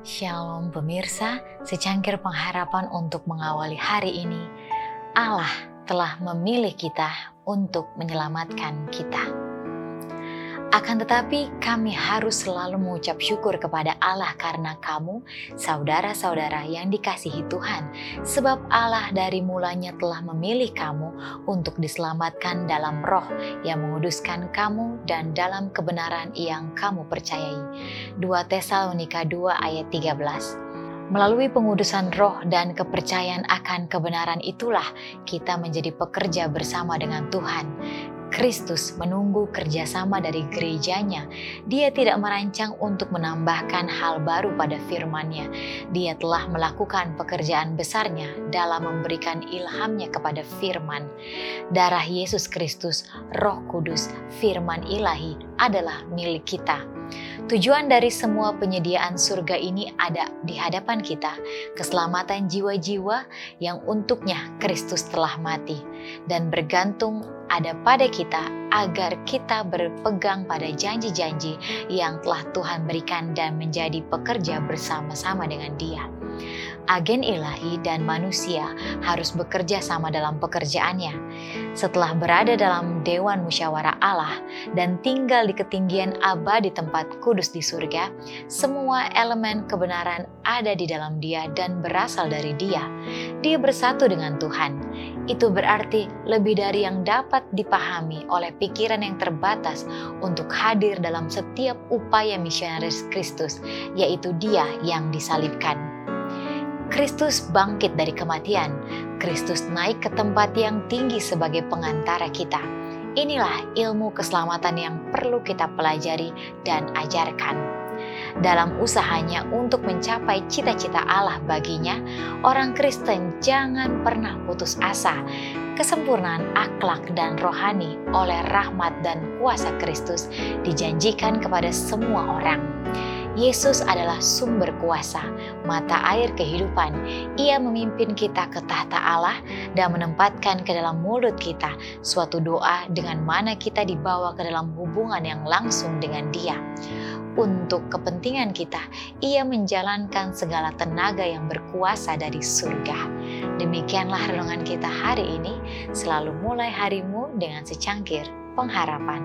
Shalom pemirsa, secangkir pengharapan untuk mengawali hari ini. Allah telah memilih kita untuk menyelamatkan kita. Akan tetapi, kami harus selalu mengucap syukur kepada Allah karena kamu, saudara-saudara yang dikasihi Tuhan, sebab Allah dari mulanya telah memilih kamu untuk diselamatkan dalam roh yang menguduskan kamu dan dalam kebenaran yang kamu percayai. 2 Tesalonika 2 ayat 13 Melalui pengudusan roh dan kepercayaan akan kebenaran itulah kita menjadi pekerja bersama dengan Tuhan. Kristus menunggu kerjasama dari gerejanya. Dia tidak merancang untuk menambahkan hal baru pada firman-Nya. Dia telah melakukan pekerjaan besarnya dalam memberikan ilhamnya kepada firman. Darah Yesus Kristus, roh kudus, firman ilahi adalah milik kita. Tujuan dari semua penyediaan surga ini ada di hadapan kita, keselamatan jiwa-jiwa yang untuknya Kristus telah mati, dan bergantung ada pada kita agar kita berpegang pada janji-janji yang telah Tuhan berikan dan menjadi pekerja bersama-sama dengan Dia agen ilahi dan manusia harus bekerja sama dalam pekerjaannya. Setelah berada dalam dewan musyawarah Allah dan tinggal di ketinggian abadi tempat kudus di surga, semua elemen kebenaran ada di dalam dia dan berasal dari dia. Dia bersatu dengan Tuhan. Itu berarti lebih dari yang dapat dipahami oleh pikiran yang terbatas untuk hadir dalam setiap upaya misionaris Kristus, yaitu dia yang disalibkan. Kristus bangkit dari kematian. Kristus naik ke tempat yang tinggi sebagai pengantara kita. Inilah ilmu keselamatan yang perlu kita pelajari dan ajarkan. Dalam usahanya untuk mencapai cita-cita Allah baginya, orang Kristen jangan pernah putus asa. Kesempurnaan akhlak dan rohani oleh rahmat dan kuasa Kristus dijanjikan kepada semua orang. Yesus adalah sumber kuasa, mata air kehidupan. Ia memimpin kita ke tahta Allah dan menempatkan ke dalam mulut kita suatu doa dengan mana kita dibawa ke dalam hubungan yang langsung dengan Dia. Untuk kepentingan kita, Ia menjalankan segala tenaga yang berkuasa dari surga. Demikianlah renungan kita hari ini. Selalu mulai harimu dengan secangkir pengharapan.